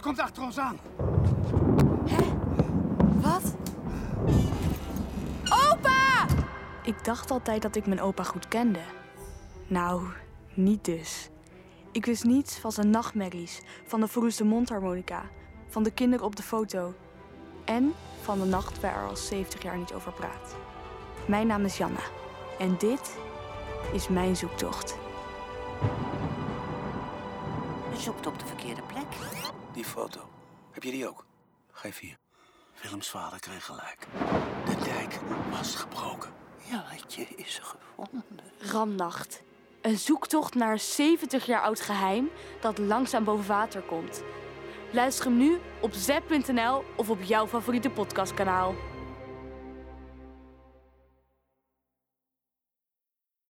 komt achter ons aan. Wat? Opa! Ik dacht altijd dat ik mijn opa goed kende. Nou, niet dus. Ik wist niets van zijn nachtmerries, van de verroeste mondharmonica, van de kinderen op de foto en van de nacht waar er al 70 jaar niet over praat. Mijn naam is Janna en dit is mijn zoektocht. Je zoekt op de verkeerde plek. Die foto. Heb je die ook? Geef hier. Willems vader kreeg gelijk. De dijk was gebroken. Jannetje is gevonden. Ramnacht. Een zoektocht naar een 70 jaar oud geheim dat langzaam boven water komt. Luister hem nu op z.nl of op jouw favoriete podcastkanaal.